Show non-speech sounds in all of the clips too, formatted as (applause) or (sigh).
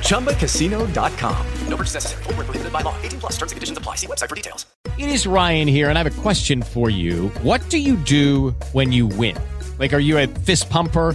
ChumbaCasino.com. No purchase necessary. Where prohibited by law. 18 plus terms and conditions apply. See website for details. It is Ryan here, and I have a question for you. What do you do when you win? Like, are you a fist pumper?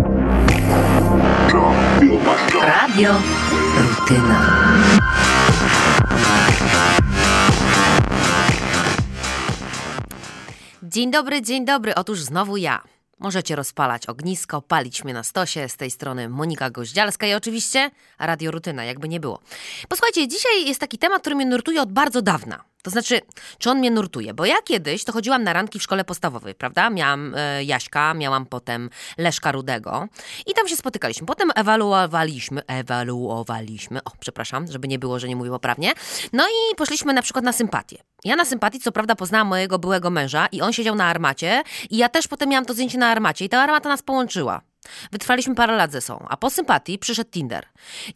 Radio Rutyna. Dzień dobry, dzień dobry. Otóż znowu ja. Możecie rozpalać ognisko, palić mnie na stosie. Z tej strony Monika Goździalska i oczywiście Radio Rutyna, jakby nie było. Posłuchajcie, dzisiaj jest taki temat, który mnie nurtuje od bardzo dawna. To znaczy, czy on mnie nurtuje? Bo ja kiedyś to chodziłam na ranki w szkole podstawowej, prawda? Miałam e, Jaśka, miałam potem Leszka Rudego i tam się spotykaliśmy. Potem ewaluowaliśmy, ewaluowaliśmy, o przepraszam, żeby nie było, że nie mówię poprawnie. No i poszliśmy na przykład na sympatię. Ja na sympatii co prawda poznałam mojego byłego męża i on siedział na armacie i ja też potem miałam to zdjęcie na armacie i ta armata nas połączyła. Wytrwaliśmy parę lat ze sobą, a po sympatii przyszedł Tinder.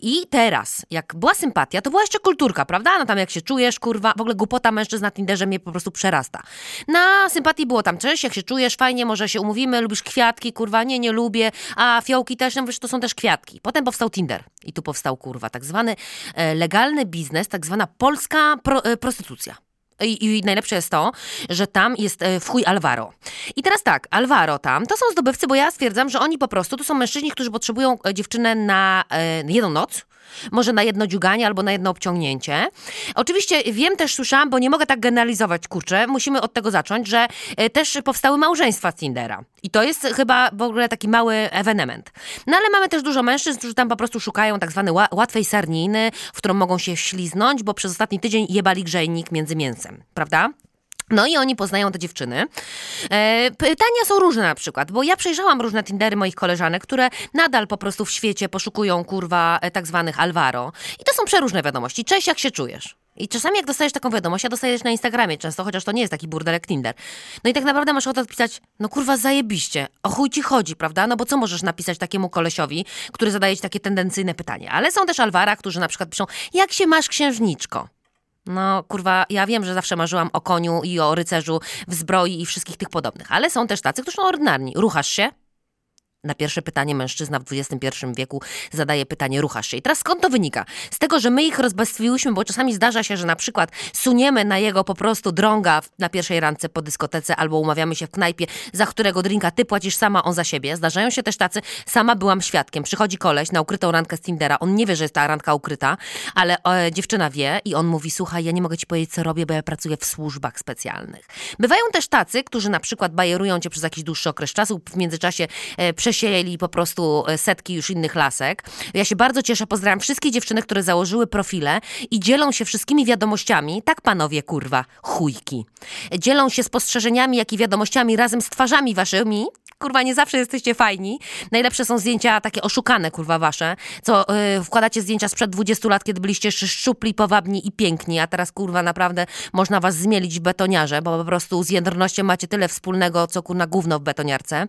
I teraz, jak była sympatia, to była jeszcze kulturka, prawda? No tam jak się czujesz, kurwa, w ogóle głupota mężczyzn na Tinderze mnie po prostu przerasta. Na sympatii było tam, cześć, jak się czujesz, fajnie, może się umówimy, lubisz kwiatki, kurwa, nie, nie lubię, a fiołki też, no wiesz, to są też kwiatki. Potem powstał Tinder i tu powstał, kurwa, tak zwany e, legalny biznes, tak zwana polska pro, e, prostytucja. I, I najlepsze jest to, że tam jest e, w chuj Alvaro. I teraz tak, Alvaro tam, to są zdobywcy, bo ja stwierdzam, że oni po prostu, to są mężczyźni, którzy potrzebują e, dziewczynę na e, jedną noc, może na jedno dziuganie albo na jedno obciągnięcie. Oczywiście wiem też, słyszałam, bo nie mogę tak generalizować, kurczę, musimy od tego zacząć, że e, też powstały małżeństwa z Tindera. I to jest chyba w ogóle taki mały ewenement. No ale mamy też dużo mężczyzn, którzy tam po prostu szukają tak zwanej ła- łatwej sarniny, w którą mogą się śliznąć, bo przez ostatni tydzień jebali grzejnik między mięsem, prawda? No i oni poznają te dziewczyny. E, pytania są różne na przykład, bo ja przejrzałam różne Tindery moich koleżanek, które nadal po prostu w świecie poszukują kurwa e, tak zwanych Alvaro. I to są przeróżne wiadomości. Cześć, jak się czujesz? I czasami jak dostajesz taką wiadomość, ja dostajesz na Instagramie często, chociaż to nie jest taki burdel jak Tinder. No i tak naprawdę masz ochotę odpisać, no kurwa zajebiście, o chuj ci chodzi, prawda? No bo co możesz napisać takiemu kolesiowi, który zadaje ci takie tendencyjne pytanie? Ale są też Alvara, którzy na przykład piszą, jak się masz księżniczko? No, kurwa, ja wiem, że zawsze marzyłam o koniu i o rycerzu w zbroi i wszystkich tych podobnych, ale są też tacy, którzy są ordynarni. Ruchasz się? Na pierwsze pytanie mężczyzna w XXI wieku zadaje pytanie, ruchasz się. I teraz skąd to wynika? Z tego, że my ich rozbestwiłyśmy, bo czasami zdarza się, że na przykład suniemy na jego po prostu drąga na pierwszej randce po dyskotece albo umawiamy się w knajpie, za którego drinka ty płacisz sama, on za siebie. Zdarzają się też tacy, sama byłam świadkiem. Przychodzi koleś na ukrytą randkę z Tindera, on nie wie, że jest ta randka ukryta, ale e, dziewczyna wie i on mówi, słuchaj, ja nie mogę ci powiedzieć, co robię, bo ja pracuję w służbach specjalnych. Bywają też tacy, którzy na przykład bajerują cię przez jakiś dłuższy okres czasu, w międzyczasie e, przesieli po prostu e, setki już innych lasek. Ja się bardzo cieszę, pozdrawiam wszystkie dziewczyny, które założyły profile i dzielą się wszystkimi wiadomościami, tak panowie, kurwa, chujki. Dzielą się spostrzeżeniami, jak i wiadomościami razem z twarzami waszymi, kurwa, nie zawsze jesteście fajni. Najlepsze są zdjęcia takie oszukane, kurwa, wasze, co yy, wkładacie zdjęcia sprzed 20 lat, kiedy byliście jeszcze szczupli, powabni i piękni, a teraz, kurwa, naprawdę można was zmielić w betoniarze, bo po prostu z jędrnością macie tyle wspólnego, co, kurna, gówno w betoniarce.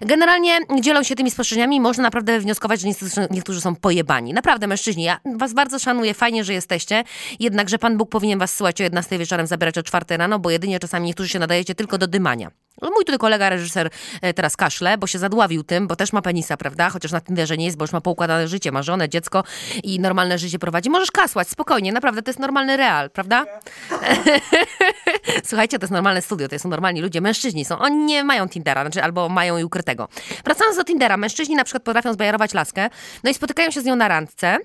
Generalnie dzielą się tymi spostrzeżeniami i można naprawdę wnioskować, że niektórzy, są pojebani. Naprawdę, mężczyźni, ja was bardzo szanuję, fajnie, że jesteście, jednakże Pan Bóg powinien was syłać o 11 wieczorem, zabierać o 4 rano, bo jedynie czasami niektórzy się nadajecie tylko do dymania. No, Mój tutaj kolega, reżyser, e, teraz kaszle, bo się zadławił tym, bo też ma penisa, prawda? Chociaż na Tinderze nie jest, bo już ma poukładane życie, ma żonę, dziecko i normalne życie prowadzi. Możesz kasłać, spokojnie, naprawdę, to jest normalny real, prawda? (laughs) Słuchajcie, to jest normalne studio, to są normalni ludzie, mężczyźni są, oni nie mają Tindera, znaczy albo mają i ukrytego. Wracając do Tindera, mężczyźni na przykład potrafią zbajerować laskę, no i spotykają się z nią na randce,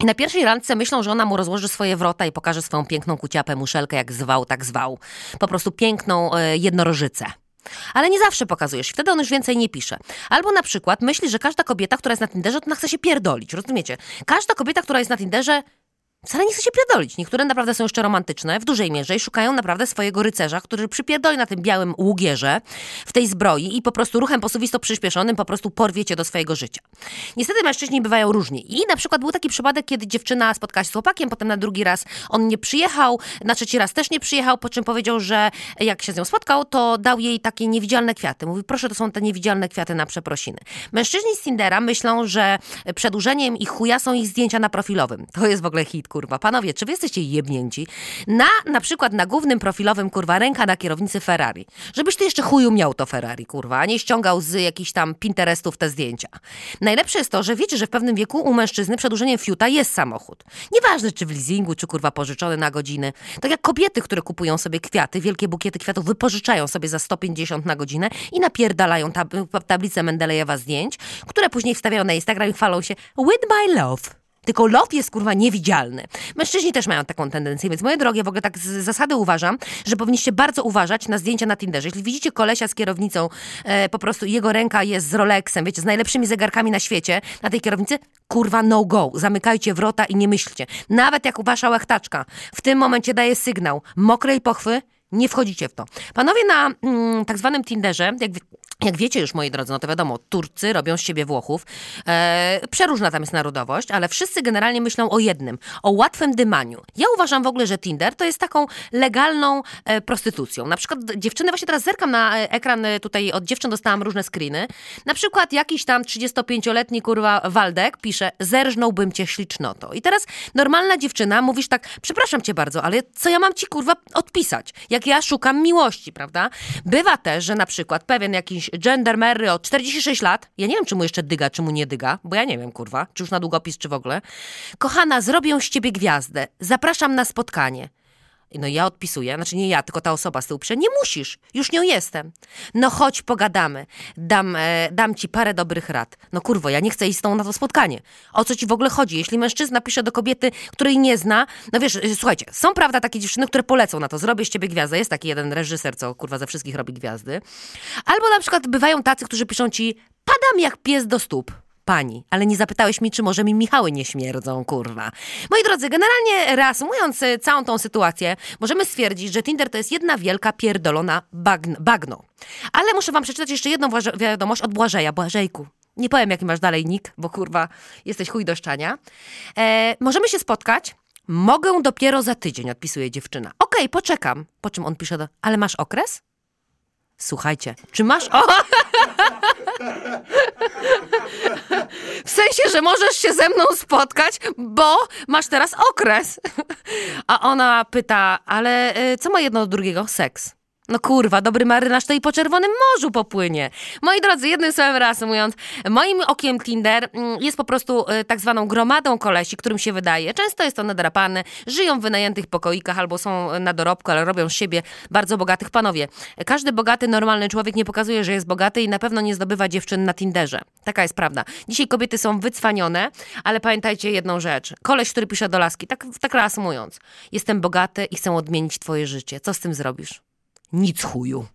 I na pierwszej randce myślą, że ona mu rozłoży swoje wrota i pokaże swoją piękną kuciapę, muszelkę, jak zwał, tak zwał. Po prostu piękną e, jednorożycę. Ale nie zawsze pokazujesz, wtedy on już więcej nie pisze. Albo na przykład myśli, że każda kobieta, która jest na Tinderze, to ona chce się pierdolić, rozumiecie? Każda kobieta, która jest na Tinderze, wcale nie chce się pierdolić. Niektóre naprawdę są jeszcze romantyczne, w dużej mierze i szukają naprawdę swojego rycerza, który przypierdoli na tym białym ługierze w tej zbroi i po prostu ruchem posuwisto przyspieszonym po prostu porwie cię do swojego życia. Niestety mężczyźni bywają różni. I na przykład był taki przypadek, kiedy dziewczyna spotkała się z chłopakiem, potem na drugi raz on nie przyjechał, na trzeci raz też nie przyjechał, po czym powiedział, że jak się z nią spotkał, to dał jej takie niewidzialne kwiaty. Mówi, proszę, to są te niewidzialne kwiaty na przeprosiny. Mężczyźni z Tindera myślą, że przedłużeniem ich chuja są ich zdjęcia na profilowym. To jest w ogóle hit, kurwa. Panowie, czy wy jesteście jebnięci? Na, na przykład na głównym profilowym, kurwa, ręka na kierownicy Ferrari. Żebyś ty jeszcze chuju miał to Ferrari, kurwa, a nie ściągał z jakichś tam Pinterestów te zdjęcia. Najlepsze jest to, że wiecie, że w pewnym wieku u mężczyzny przedłużeniem fiuta jest samochód. Nieważne, czy w leasingu, czy kurwa pożyczony na godziny. Tak jak kobiety, które kupują sobie kwiaty, wielkie bukiety kwiatów wypożyczają sobie za 150 na godzinę i napierdalają tab tablicę Mendelejewa zdjęć, które później wstawiają na Instagram i chwalą się with my love. Tylko lot jest kurwa niewidzialny. Mężczyźni też mają taką tendencję, więc moje drogie, w ogóle tak z zasady uważam, że powinniście bardzo uważać na zdjęcia na Tinderze. Jeśli widzicie kolesia z kierownicą, e, po prostu jego ręka jest z Rolexem, wiecie, z najlepszymi zegarkami na świecie, na tej kierownicy, kurwa no go. Zamykajcie wrota i nie myślcie. Nawet jak wasza łechtaczka w tym momencie daje sygnał mokrej pochwy, nie wchodzicie w to. Panowie na mm, tak zwanym Tinderze, jak, jak wiecie już, moi drodzy, no to wiadomo, Turcy robią z siebie Włochów. E, przeróżna tam jest narodowość, ale wszyscy generalnie myślą o jednym, o łatwym dymaniu. Ja uważam w ogóle, że Tinder to jest taką legalną e, prostytucją. Na przykład dziewczyny, właśnie teraz zerkam na e, ekran, e, tutaj od dziewczyn dostałam różne screeny. Na przykład jakiś tam 35-letni kurwa Waldek pisze, zerżnąłbym cię ślicznoto. I teraz normalna dziewczyna, mówisz tak, przepraszam cię bardzo, ale co ja mam ci kurwa odpisać? Jak ja szukam miłości, prawda? Bywa też, że na przykład pewien jakiś gendermery od 46 lat, ja nie wiem, czy mu jeszcze dyga, czy mu nie dyga, bo ja nie wiem, kurwa, czy już na długopis, czy w ogóle. Kochana, zrobię z ciebie gwiazdę. Zapraszam na spotkanie. No ja odpisuję, znaczy nie ja, tylko ta osoba z tyłu pisze, nie musisz, już nią jestem. No chodź, pogadamy, dam, e, dam ci parę dobrych rad. No kurwo, ja nie chcę iść z tą na to spotkanie. O co ci w ogóle chodzi? Jeśli mężczyzna pisze do kobiety, której nie zna, no wiesz, y, słuchajcie, są prawda takie dziewczyny, które polecą na to, zrobię z ciebie gwiazdę. Jest taki jeden reżyser, co kurwa ze wszystkich robi gwiazdy. Albo na przykład bywają tacy, którzy piszą ci, padam jak pies do stóp. Pani, ale nie zapytałeś mi, czy może mi Michały nie śmierdzą, kurwa. Moi drodzy, generalnie reasumując e, całą tą sytuację, możemy stwierdzić, że Tinder to jest jedna wielka pierdolona bagn bagno. Ale muszę wam przeczytać jeszcze jedną wiadomość od Błażeja. Błażejku, nie powiem, jaki masz dalej nick, bo kurwa, jesteś chuj do szczania. E, możemy się spotkać. Mogę dopiero za tydzień, odpisuje dziewczyna. Okej, poczekam. Po czym on pisze do, ale masz okres? Słuchajcie, czy masz... O! W sensie, że możesz się ze mną spotkać, bo masz teraz okres. A ona pyta, ale y, co ma jedno do drugiego? Seks. No kurwa, dobry marynarz to i po Czerwonym Morzu popłynie. Moi drodzy, jednym słowem reasumując, moim okiem Tinder mm, jest po prostu y, tak zwaną gromadą kolesi, którym się wydaje. Często jest to nadrapane, żyją w wynajętych pokoikach albo są na dorobku, ale robią z siebie bardzo bogatych panowie. Każdy bogaty, normalny człowiek nie pokazuje, że jest bogaty i na pewno nie zdobywa dziewczyn na Tinderze. Taka jest prawda. Dzisiaj kobiety są wycwanione, ale pamiętajcie jedną rzecz. Koleś, który pisze do laski, tak, tak reasumując. Jestem bogaty i chcę odmienić twoje życie. Co z tym zrobisz? Nic chuju.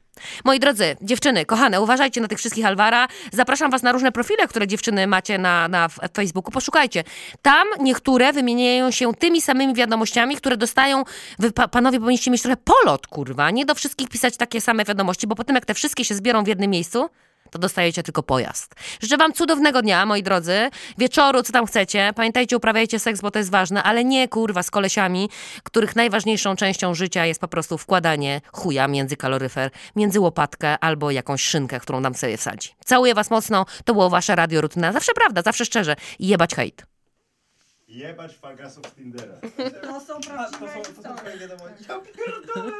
Moi drodzy, dziewczyny, kochane, uważajcie na tych wszystkich Alvara. Zapraszam was na różne profile, które dziewczyny macie na, na Facebooku. Poszukajcie. Tam niektóre wymieniają się tymi samymi wiadomościami, które dostają. Wy, pa, panowie, powinniście mieć trochę polot, kurwa. Nie do wszystkich pisać takie same wiadomości, bo potem jak te wszystkie się zbiorą w jednym miejscu, to dostajecie tylko pojazd. Życzę wam cudownego dnia, moi drodzy. Wieczoru, co tam chcecie. Pamiętajcie, uprawiajcie seks, bo to jest ważne, ale nie kurwa z kolesiami, których najważniejszą częścią życia jest po prostu wkładanie chuja między kaloryfer, między łopatkę albo jakąś szynkę, którą nam sobie wsadzi. Całuję was mocno. To było wasze Radio Rutyna. Zawsze prawda, zawsze szczerze. Jebać hejt. Jebać fagasów z Tindera. To są prawdziwe To są, to są twoje wiadomości. Ja pierdolę.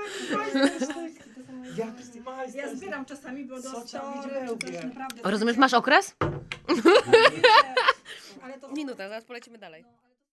Jak Ja zbieram czasami, bo do Co cię 100 widzi czy coś wełbie? naprawdę... Rozumiesz, masz okres? Ale to Minuta, zaraz polecimy dalej.